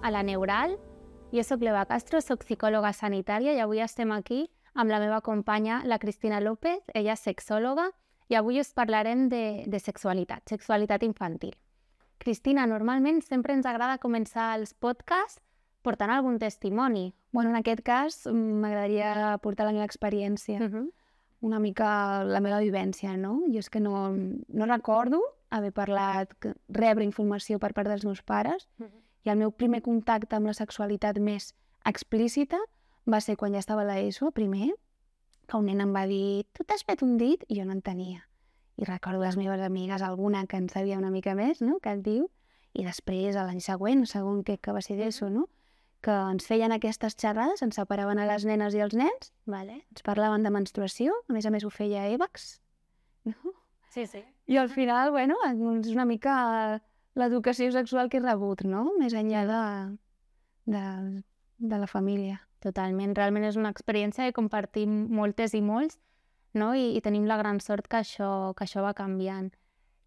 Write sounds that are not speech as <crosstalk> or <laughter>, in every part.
a, la Neural. Jo sóc l'Eva Castro, sóc psicòloga sanitària i avui estem aquí amb la meva companya, la Cristina López. Ella és sexòloga i avui us parlarem de, de sexualitat, sexualitat infantil. Cristina, normalment sempre ens agrada començar els podcasts portant algun testimoni. Bueno, en aquest cas m'agradaria portar la meva experiència, uh -huh. una mica la meva vivència, no? Jo és que no, no recordo haver parlat, rebre informació per part dels meus pares, uh -huh. I el meu primer contacte amb la sexualitat més explícita va ser quan ja estava a l'ESO, primer, que un nen em va dir tu t'has fet un dit? I jo no en tenia. I recordo les meves amigues, alguna que en sabia una mica més, no?, que et diu, i després, l'any següent, segon que, que va ser d'ESO, no?, que ens feien aquestes xerrades, ens separaven a les nenes i els nens, vale? ens parlaven de menstruació, a més a més ho feia EVAX, no? Sí, sí. I al final, bueno, és una mica l'educació sexual que he rebut, no? Més enllà de, de, de la família. Totalment. Realment és una experiència que compartim moltes i molts, no? I, i tenim la gran sort que això, que això va canviant.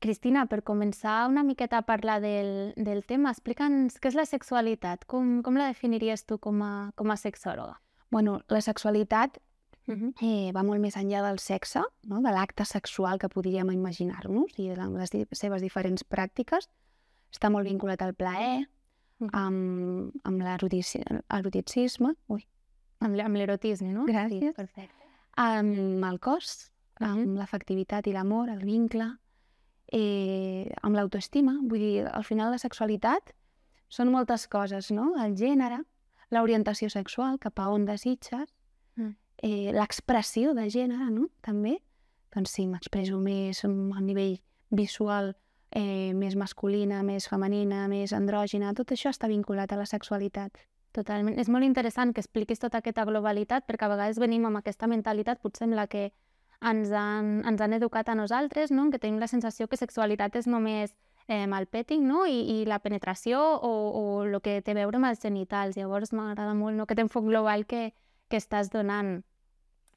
Cristina, per començar una miqueta a parlar del, del tema, explica'ns què és la sexualitat. Com, com la definiries tu com a, com a sexòloga? Bueno, la sexualitat uh -huh. eh, va molt més enllà del sexe, no? de l'acte sexual que podríem imaginar-nos i de les seves diferents pràctiques. Està molt vinculat al plaer, -huh. amb, amb l'eroticisme, ui, amb, amb l'erotisme, no? Gràcies. Sí, perfecte. Amb el cos, amb uh -huh. l'afectivitat i l'amor, el vincle, eh, amb l'autoestima. Vull dir, al final la sexualitat són moltes coses, no? El gènere, l'orientació sexual, cap a on desitges, eh, l'expressió de gènere, no? També. Doncs sí, m'expreso més a nivell visual, eh, més masculina, més femenina, més andrògina, tot això està vinculat a la sexualitat. Totalment. És molt interessant que expliquis tota aquesta globalitat, perquè a vegades venim amb aquesta mentalitat, potser amb la que ens han, ens han educat a nosaltres, no? que tenim la sensació que sexualitat és només eh, el petting no? I, i la penetració o, o el que té a veure amb els genitals. Llavors m'agrada molt no? aquest enfoc global que, que estàs donant.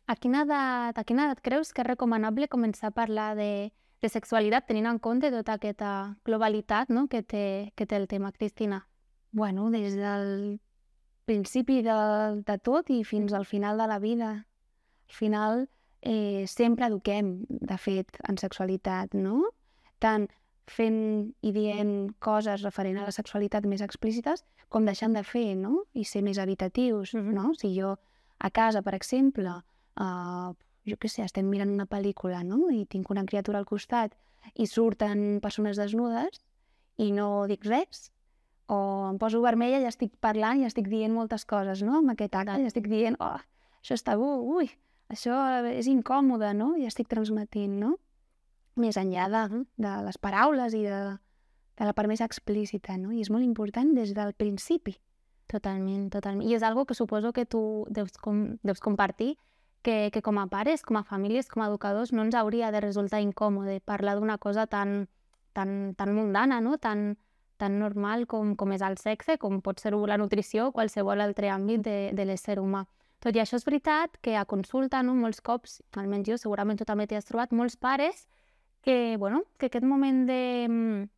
A quina, edat, a quina edat creus que és recomanable començar a parlar de, de sexualitat tenint en compte tota aquesta globalitat no? que, té, que té el tema, Cristina? Bueno, des del principi de, de tot i fins al final de la vida. Al final eh, sempre eduquem, de fet, en sexualitat, no? Tant fent i dient coses referent a la sexualitat més explícites com deixant de fer, no? I ser més evitatius, mm -hmm. no? Si jo a casa, per exemple, uh, jo què sé, estem mirant una pel·lícula, no? I tinc una criatura al costat i surten persones desnudes i no dic res, o em poso vermella i estic parlant i estic dient moltes coses, no? Amb aquest acte, i estic dient, oh, això és tabú, ui, això és incòmode, no? I estic transmetint, no? Més enllà de, de les paraules i de, de la part més explícita, no? I és molt important des del principi. Totalment, totalment. I és algo que suposo que tu deus, com, deus compartir, que, que com a pares, com a famílies, com a educadors, no ens hauria de resultar incòmode parlar d'una cosa tan, tan, tan mundana, no? tan, tan normal com, com és el sexe, com pot ser la nutrició o qualsevol altre àmbit de, de l'ésser humà. Tot i això és veritat que a consulta, no, molts cops, almenys jo, segurament tu també t'hi has trobat, molts pares que, bueno, que aquest moment de,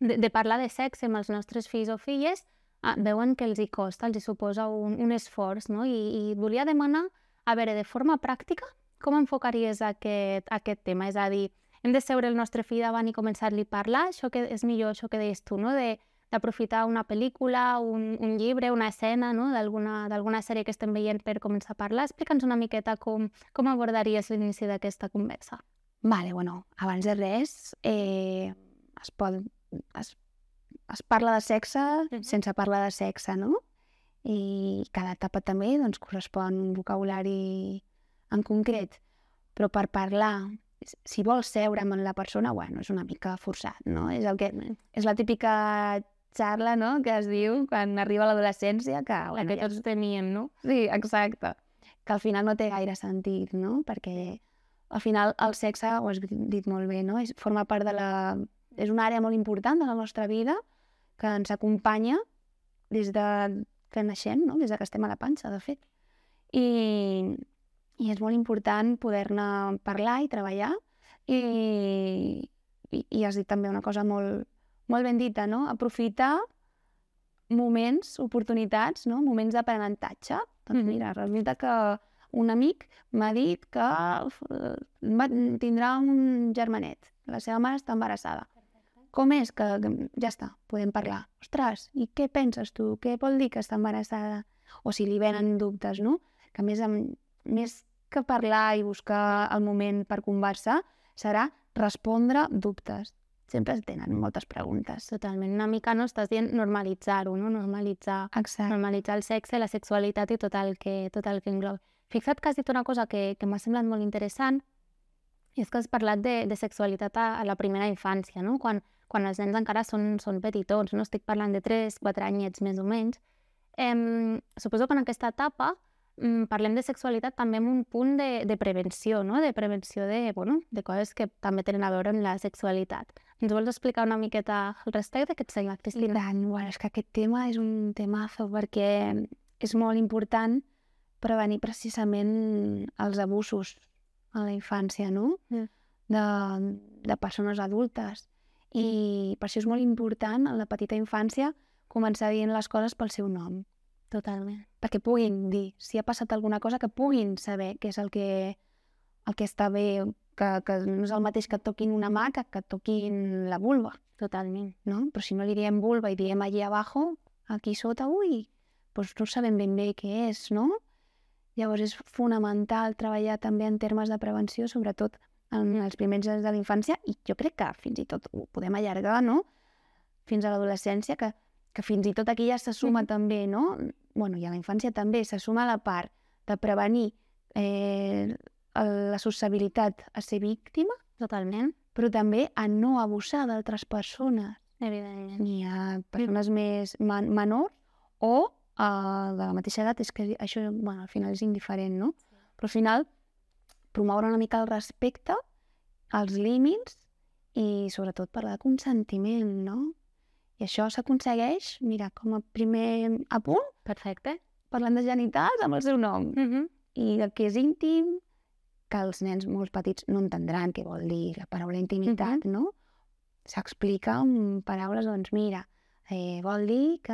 de, de parlar de sexe amb els nostres fills o filles ah, veuen que els hi costa, els hi suposa un, un esforç, no? I, I volia demanar, a veure, de forma pràctica, com enfocaries aquest, aquest tema? És a dir, hem de seure el nostre fill davant i començar-li a parlar? Això que és millor, això que deies tu, no? De, d'aprofitar una pel·lícula, un, un llibre, una escena no? d'alguna sèrie que estem veient per començar a parlar. Explica'ns una miqueta com, com abordaries l'inici d'aquesta conversa. Vale, bueno, abans de res, eh, es, pot, es, es parla de sexe uh -huh. sense parlar de sexe, no? I cada etapa també doncs, correspon un vocabulari en concret. Però per parlar si vols seure amb la persona, bueno, és una mica forçat, no? És, el que, és la típica xarla, no?, que es diu quan arriba l'adolescència, que, bueno, que ja... tots teníem, no? Sí, exacte. Que al final no té gaire sentit, no? Perquè al final el sexe, ho has dit molt bé, no? És, forma part de la... És una àrea molt important de la nostra vida que ens acompanya des de que naixem, no? Des de que estem a la panxa, de fet. I, i és molt important poder-ne parlar i treballar i, i, i has dit també una cosa molt, molt ben dita, no? Aprofitar moments, oportunitats, no? moments d'aprenentatge. Doncs Mhm. mira, resulta que un amic m'ha dit que va, tindrà un germanet, la seva mare està embarassada. Com és que, que ja està, podem parlar. Ostres, i què penses tu? Què vol dir que està embarassada? O si li venen dubtes, no? Que més, amb, més que parlar i buscar el moment per conversar, serà respondre dubtes. Sempre es tenen moltes preguntes. Totalment. Una mica, no? Estàs dient normalitzar-ho, no? Normalitzar, Exacte. normalitzar el sexe, la sexualitat i tot el que, tot el que engloba. Fixa't que has dit una cosa que, que m'ha semblat molt interessant, i és que has parlat de, de sexualitat a, a la primera infància, no? Quan, quan els nens encara són, són petitons, no? Estic parlant de 3, 4 anyets més o menys. Em, suposo que en aquesta etapa mm, parlem de sexualitat també amb un punt de, de prevenció, no? De prevenció de, bueno, de coses que també tenen a veure amb la sexualitat. Ens vols explicar una miqueta al respecte? Què et sembla, I Cristina? tant, bueno, és que aquest tema és un temazo perquè és molt important prevenir precisament els abusos a la infància, no? Mm. De, de persones adultes. I per això és molt important en la petita infància començar dient les coses pel seu nom. Totalment. Perquè puguin dir, si ha passat alguna cosa, que puguin saber què és el que, el que està bé, que, que no és el mateix que et toquin una mà que que et toquin la vulva Totalment. no? Però si no li diem vulva i diem allí abajo, aquí sota, ui, doncs no sabem ben bé què és, no? Llavors és fonamental treballar també en termes de prevenció, sobretot en els primers anys de la infància, i jo crec que fins i tot ho podem allargar, no? Fins a l'adolescència, que, que fins i tot aquí ja se suma Mhm. també, no? bueno, i a la infància també, se suma la part de prevenir eh, la susceptibilitat a ser víctima, Totalment. però també a no abusar d'altres persones Evidentment. ni a persones més man menors o uh, de la mateixa edat, és que això bueno, al final és indiferent, no? Però al final promoure una mica el respecte, els límits i sobretot parlar de consentiment, no? I això s'aconsegueix, mira, com a primer apunt, Perfecte. parlant de genitals amb el seu nom Mm -hmm. i del que és íntim, que els nens molt petits no entendran què vol dir la paraula intimitat, no? S'explica amb paraules, doncs mira, eh, vol dir que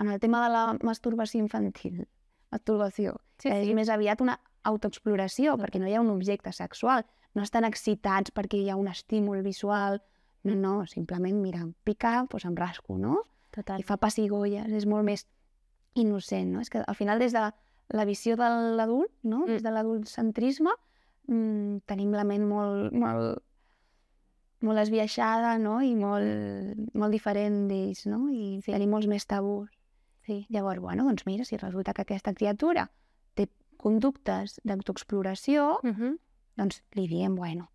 en el tema de la masturbació infantil, masturbació, Sí, és sí. més aviat una autoexploració, perquè no hi ha un objecte sexual, no estan excitats perquè hi ha un estímul visual, no, no, simplement, mira, em pica, doncs em rasco, no? Total. i fa pessigolles, és molt més innocent, no? És que al final des de la visió de l'adult, no? Mm. Des de l'adultcentrisme, mm, tenim la ment molt, molt, molt esbiaixada, no? I molt, molt diferent d'ells, no? I Sí. tenim molts més tabús. Sí. Llavors, bueno, doncs mira, si resulta que aquesta criatura conductes d'autoexploració, Mm -hmm. doncs li diem, bueno,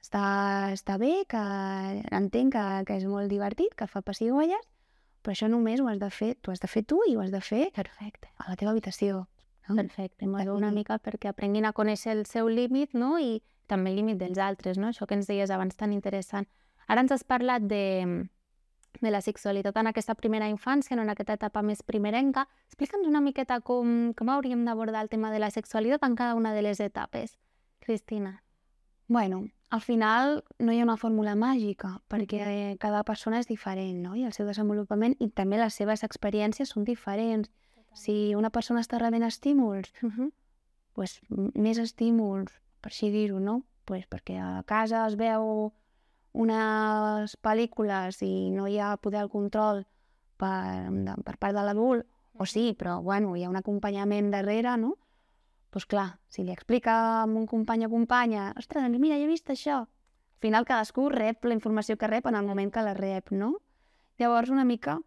està, està bé, que entenc que, que és molt divertit, que fa pessigolles, però això només ho has de fer, tu has de fer tu i ho has de fer Perfecte. a la teva habitació. No? Perfecte. Molt bé, una mica perquè aprenguin a conèixer el seu límit, no? I també el límit dels altres, no? Això que ens deies abans tan interessant. Ara ens has parlat de, de la sexualitat en aquesta primera infància, en aquesta etapa més primerenca. Explica'ns una miqueta com, com hauríem d'abordar el tema de la sexualitat en cada una de les etapes. Cristina. Bueno, al final no hi ha una fórmula màgica, perquè cada persona és diferent, no? I el seu desenvolupament i també les seves experiències són diferents. Si una persona està rebent estímuls, Uh -huh. pues, més estímuls, per així dir-ho, no? Pues perquè a casa es veu unes pel·lícules i no hi ha poder el control per, de, per part de l'adult, o sí, però bueno, hi ha un acompanyament darrere, no? Doncs pues clar, si li explica a un company o companya, ostres, doncs mira, jo he vist això. Al final cadascú rep la informació que rep en el moment que la rep, no? Llavors, una mica,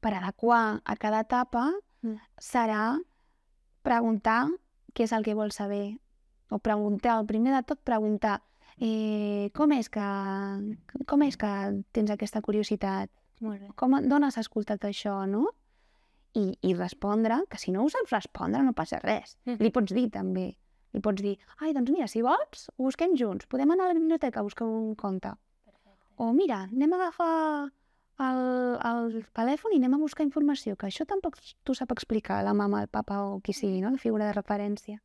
per adequar a cada etapa, Mm. serà preguntar què és el que vol saber. O preguntar, el primer de tot, preguntar eh, com, és que, com és que tens aquesta curiositat? Molt bé. Com, d'on has escoltat això, no? I, I respondre, que si no ho saps respondre no passa res. Mm. Li pots dir també. Li pots dir, ai, doncs mira, si vols, ho busquem junts. Podem anar a la biblioteca a buscar un conte. Perfecte. O mira, anem a agafar el, el telèfon i anem a buscar informació, que això tampoc t'ho sap explicar la mama, el papa o qui sigui, no? la figura de referència.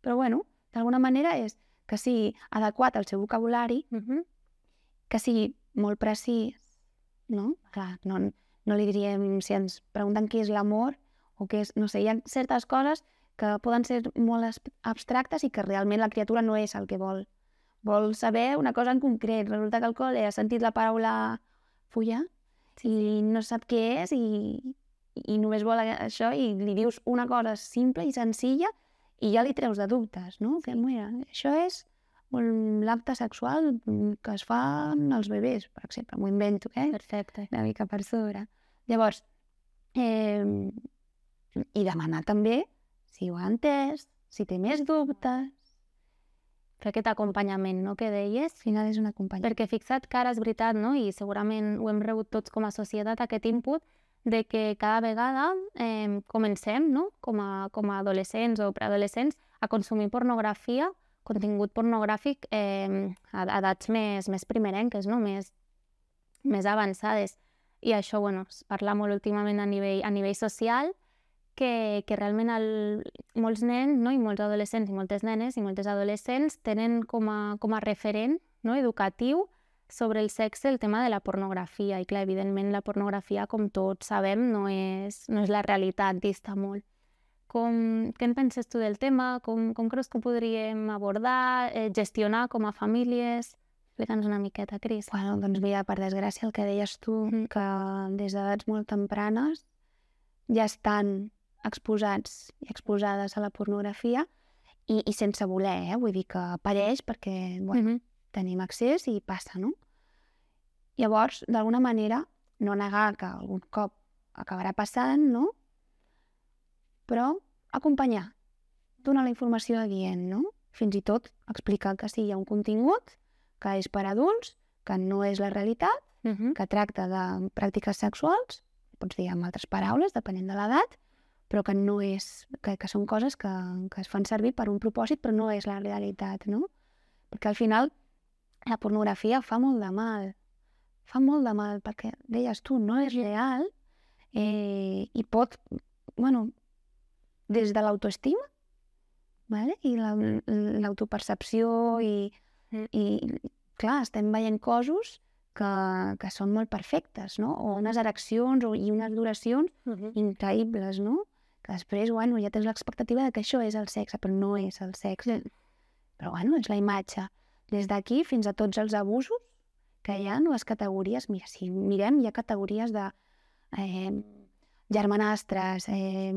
Però bueno, d'alguna manera és que sigui adequat al seu vocabulari, Uh -huh. que sigui molt precís, no? Clar, no, no li diríem, si ens pregunten què és l'amor o què és, no sé, hi ha certes coses que poden ser molt abstractes i que realment la criatura no és el que vol. Vol saber una cosa en concret. Resulta que el col·le ha sentit la paraula fulla i no sap què és i, i només vol això i li dius una cosa simple i senzilla i ja li treus de dubtes, no? Que, mira, això és l'acte sexual que es fa amb els bebès, per exemple, m'ho invento, eh? Perfecte. Una mica per sobre. Llavors, eh, i demanar també si ho ha entès, si té més dubtes, fer aquest acompanyament no, que deies. Al final és un acompanyament. Perquè fixa't que ara és veritat, no? i segurament ho hem rebut tots com a societat, aquest input de que cada vegada eh, comencem, no? com, a, com a adolescents o preadolescents, a consumir pornografia, contingut pornogràfic eh, a, edats més, més primerenques, no? més, més avançades. I això, bueno, es parla molt últimament a nivell, a nivell social, que, que realment el, molts nens no? i molts adolescents i moltes nenes i moltes adolescents tenen com a, com a referent no? educatiu sobre el sexe el tema de la pornografia. I clar, evidentment la pornografia, com tots sabem, no és, no és la realitat, dista molt. Com, què en penses tu del tema? Com, com creus que ho podríem abordar, eh, gestionar com a famílies? Explica'ns una miqueta, Cris. Bueno, doncs mira, per desgràcia, el que deies tu, mm. que des d'edats molt tempranes ja estan exposats i exposades a la pornografia i, i sense voler, eh? vull dir que apareix perquè bueno, mm -hmm tenim accés i passa, no? Llavors, d'alguna manera, no negar que algun cop acabarà passant, no? Però acompanyar, donar la informació adient, no? Fins i tot explicar que sí, hi ha un contingut que és per adults, que no és la realitat, uh -huh. que tracta de pràctiques sexuals, pots dir amb altres paraules, depenent de l'edat, però que no és, que, que són coses que, que es fan servir per un propòsit, però no és la realitat, no? Perquè al final la pornografia fa molt de mal. Fa molt de mal, perquè deies tu, no és real eh, i pot, bueno, des de l'autoestima vale? i l'autopercepció i, i, clar, estem veient coses que, que són molt perfectes, no? O unes ereccions o, i unes duracions uh -huh. increïbles, no? Que després, bueno, ja tens l'expectativa de que això és el sexe, però no és el sexe. Però, bueno, és la imatge des d'aquí fins a tots els abusos que hi ha, les categories, mira, si mirem, hi ha categories de eh, germanastres, eh,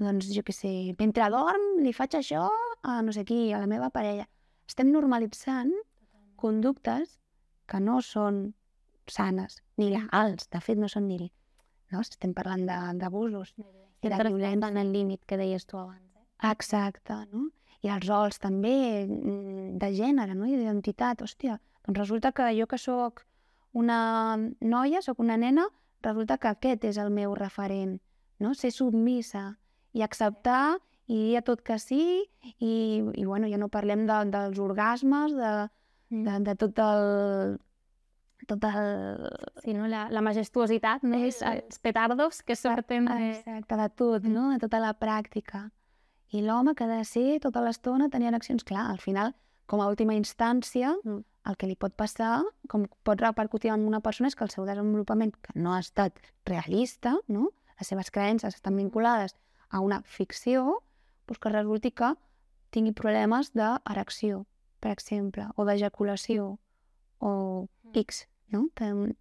doncs jo què sé, mentre dorm li faig això a no sé qui, a la meva parella. Estem normalitzant conductes que no són sanes, ni legals, de fet no són ni... No? Estem parlant d'abusos. Violència. en el límit que deies tu abans. Eh? Exacte, no? I els rols també mm, de gènere no? i d'identitat. Hòstia, doncs resulta que jo que sóc una noia, sóc una nena, resulta que aquest és el meu referent, no? Ser submissa i acceptar i dir a tot que sí i, i bueno, ja no parlem de, dels orgasmes, de, mm. de, de tot el tot el... Sí, no? la, la majestuositat, no? És, els petardos que sorten de... Exacte, de tot, no? De tota la pràctica. I l'home que ha de ser tota l'estona tenien accions, clar, al final, com a última instància, mm. el que li pot passar, com pot repercutir en una persona és que el seu desenvolupament, que no ha estat realista, no? les seves creences estan vinculades a una ficció, doncs que resulti que tingui problemes d'erecció, per exemple, o d'ejaculació, o mm. X, no?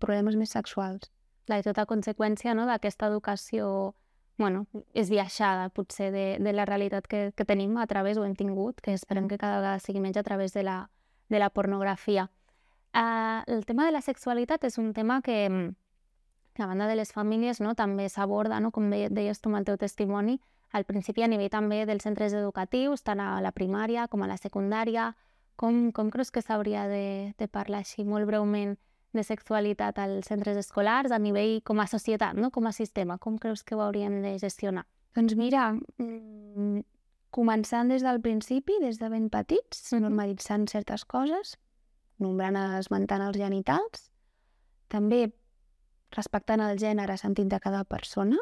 problemes més sexuals. La tota conseqüència no, d'aquesta educació bueno, és viaixada potser de, de la realitat que, que tenim a través, o hem tingut, que esperem que cada vegada sigui menys a través de la, de la pornografia. Uh, el tema de la sexualitat és un tema que, a banda de les famílies, no, també s'aborda, no, com deies tu amb el teu testimoni, al principi a nivell també dels centres educatius, tant a la primària com a la secundària. Com, com creus que s'hauria de, de parlar així molt breument de sexualitat als centres escolars a nivell com a societat, no? com a sistema? Com creus que ho hauríem de gestionar? Doncs mira, mm, començant des del principi, des de ben petits, mm -hmm. normalitzant certes coses, nombrant, esmentant els genitals, també respectant el gènere sentit de cada persona,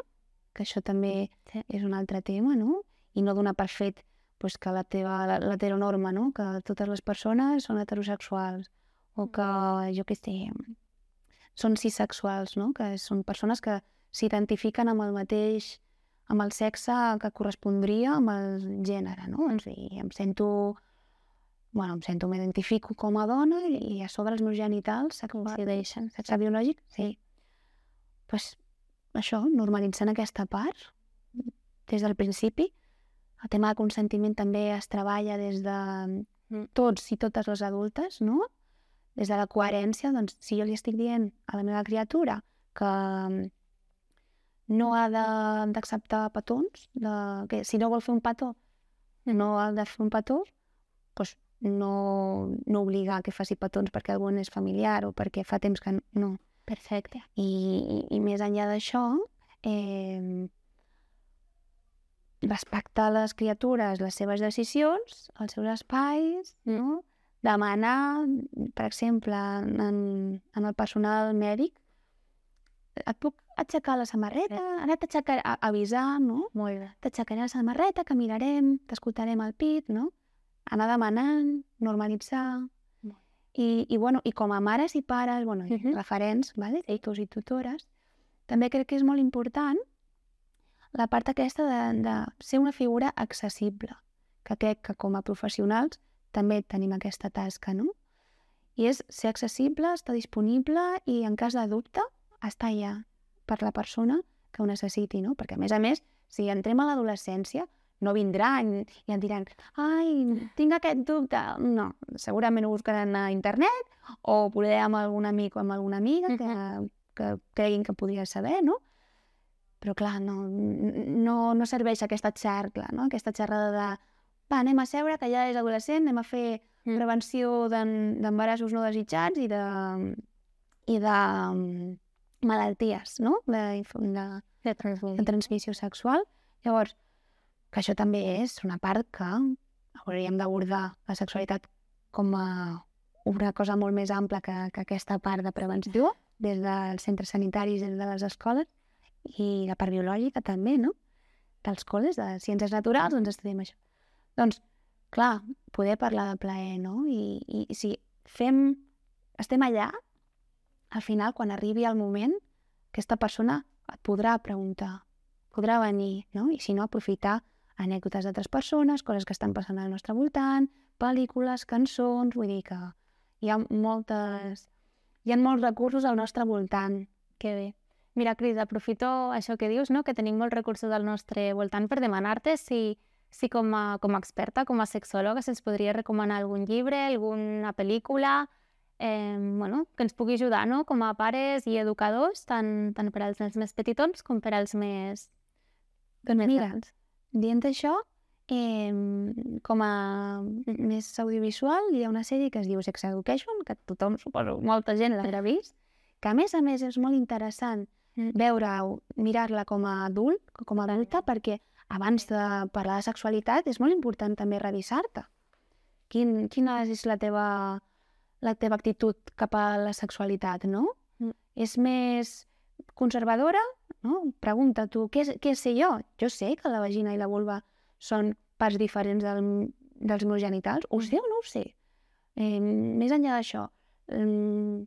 que això també sí. és un altre tema, no? I no donar per fet pues, que la teva l'heteronorma, no? que totes les persones són heterosexuals o que, jo què sé, són cisexuals, no? que són persones que s'identifiquen amb el mateix, amb el sexe que correspondria amb el gènere, no? O sigui, em sento bueno, em sento, m'identifico com a dona i, a sobre els meus genitals Coincideixen. sexe biològic, sí. pues, això, normalitzant aquesta part des del principi. El tema de consentiment també es treballa des de Mm. tots i totes les adultes, no? Des de la coherència, doncs, si jo li estic dient a la meva criatura que mm, no ha de- d'acceptar petons, de, que si no vol fer un petó, no ha de fer un petó, doncs no, no obligar que faci petons perquè algú és familiar o perquè fa temps que no. no. Perfecte. I, i, i més enllà d'això, eh, respectar les criatures, les seves decisions, els seus espais, no? Demanar, per exemple, en, en el personal mèdic, et puc aixecar la samarreta, ara t'aixecaré, a- avisar, no? Molt bé. T'aixecaré la samarreta, que mirarem, t'escoltarem el pit, no? Anar demanant, normalitzar. I, i, bueno, i com a mares i pares, bueno, i Mhm. referents, vale? tutors i tutores, també crec que és molt important la part aquesta de, de ser una figura accessible, que crec que com a professionals també tenim aquesta tasca, no? I és ser accessible, estar disponible i en cas de dubte, estar allà per la persona que ho necessiti, no? Perquè a més a més, si entrem a l'adolescència, no vindran i em diran ai, tinc aquest dubte. No, segurament ho buscaran a internet o poder amb algun amic o amb alguna amiga que, que creguin que podria saber, no? Però clar, no, no, no serveix aquesta xarcla, no? aquesta xerrada de va, anem a seure, que ja és adolescent, anem a fer Mm. prevenció d'embarassos no desitjats i de, i de mm, malalties, no? De, de, De transmissió. de transmissió sexual. Llavors, que això també és una part que hauríem d'abordar la sexualitat com a una cosa molt més ampla que, que aquesta part de prevenció, des dels centres sanitaris, des de les escoles, i la part biològica també, no? Dels col·les, de ciències naturals, doncs estudiem això. Doncs, clar, poder parlar de plaer, no? I, i, si fem... Estem allà, al final, quan arribi el moment, aquesta persona et podrà preguntar, podrà venir, no? I si no, aprofitar anècdotes d'altres persones, coses que estan passant al nostre voltant, pel·lícules, cançons, vull dir que hi ha moltes... Hi ha molts recursos al nostre voltant. Que bé. Mira, Cris, aprofito això que dius, no? que tenim molts recursos al nostre voltant per demanar-te si, si com, a, com a experta, com a sexòloga, se'ns podria recomanar algun llibre, alguna pel·lícula, eh, bueno, que ens pugui ajudar no? com a pares i educadors, tant, tant per als nens més petitons com per als més, Doncs més mira, grans. dient això, eh, com a més audiovisual, hi ha una sèrie que es diu Sex Education, que tothom, suposo, molta gent l'haurà vist, que a més a més és molt interessant Mm. veure-ho, mirar-la com a adult, com a adulta, perquè abans de parlar de sexualitat és molt important també revisar-te. Quin, quina és la teva, la teva actitud cap a la sexualitat, no? Mm. És més conservadora, no? Pregunta tu, què, què sé jo? Jo sé que la vagina i la vulva són parts diferents del, dels meus genitals. Ho sé o no ho sé? Eh, més enllà d'això, eh,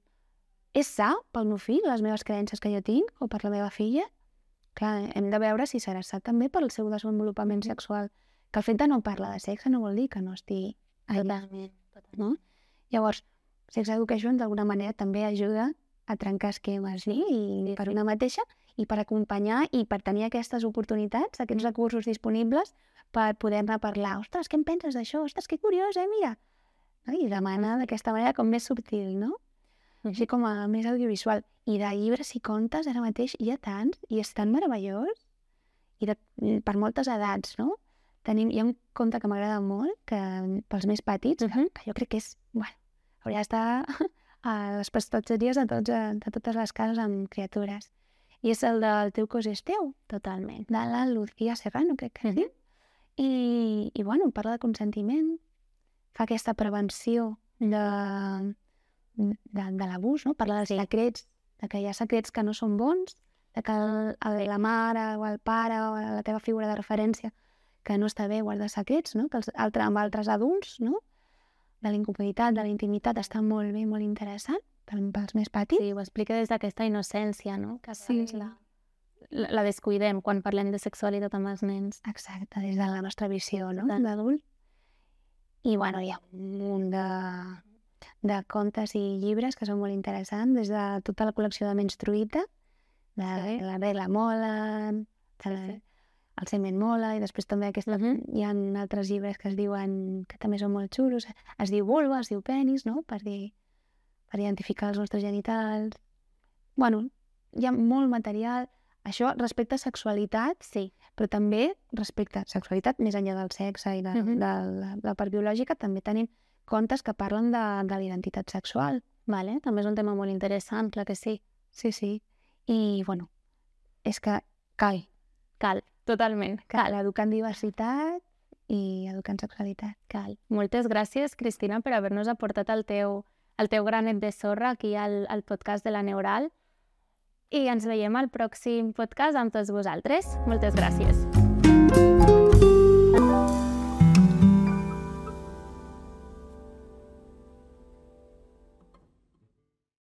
és sa pel meu fill, les meves creences que jo tinc, o per la meva filla? Clar, hem de veure si serà sa també pel seu desenvolupament sexual. Que el fet de no parlar de sexe no vol dir que no estigui allà Totalment. totalment. no? Llavors, Sex Education d'alguna manera també ajuda a trencar esquemes sí? i per una mateixa i per acompanyar i per tenir aquestes oportunitats, aquests recursos disponibles per poder-ne parlar. Ostres, què en penses d'això? Ostres, que curiós, eh? Mira! No? I demanar d'aquesta manera com més subtil, no? Així com a més audiovisual. I de llibres i contes ara mateix hi ha tants i és tan meravellós i de, per moltes edats, no? Tenim, hi ha un conte que m'agrada molt, que pels més petits, Mhm. que jo crec que és, bueno, hauria d'estar <laughs> a les prestatgeries de, tots, eh, de totes les cases amb criatures. I és el del teu cos és teu, Totalment. de la Lucía Serrano, crec que es diu. I, I, bueno, parla de consentiment, fa aquesta prevenció de, de, de l'abús, no? Parla dels secrets, de que hi ha secrets que no són bons, de que el, el, la mare o el pare o la teva figura de referència que no està bé guardar secrets, no? Que els, altre, amb altres adults, no? De la incomoditat, de la intimitat, està molt bé, molt interessant pels més petits. Sí, ho explica des d'aquesta innocència, no? Que Sí. la, la, descuidem quan parlem de sexualitat amb els nens. Exacte, des de la nostra visió, no?, d'adult. I, bueno, hi ha un munt de, de contes i llibres que són molt interessants, des de tota la col·lecció de Menstruïta, de Sí. la regla mola, de la, sí. el semen mola, i després també aquesta, Mhm. hi ha altres llibres que es diuen, que també són molt xulos, es diu vulva, es diu penis, no?, per dir, per identificar els nostres genitals. Bueno, hi ha molt material, això respecte a sexualitat, Sí, però també respecte a sexualitat, més enllà del sexe i de, Mhm. de la, la part biològica, també tenim contes que parlen de, de la identitat sexual. vale. també és un tema molt interessant, clar que sí. Sí, sí. I, bueno, és que cal, Cal, totalment, cal educar en diversitat i educar en sexualitat. cal. Moltes gràcies, Cristina, per haver-nos aportat el teu, el teu granet de sorra aquí al, al podcast de la Neural. I ens veiem al pròxim podcast amb tots vosaltres. Moltes gràcies.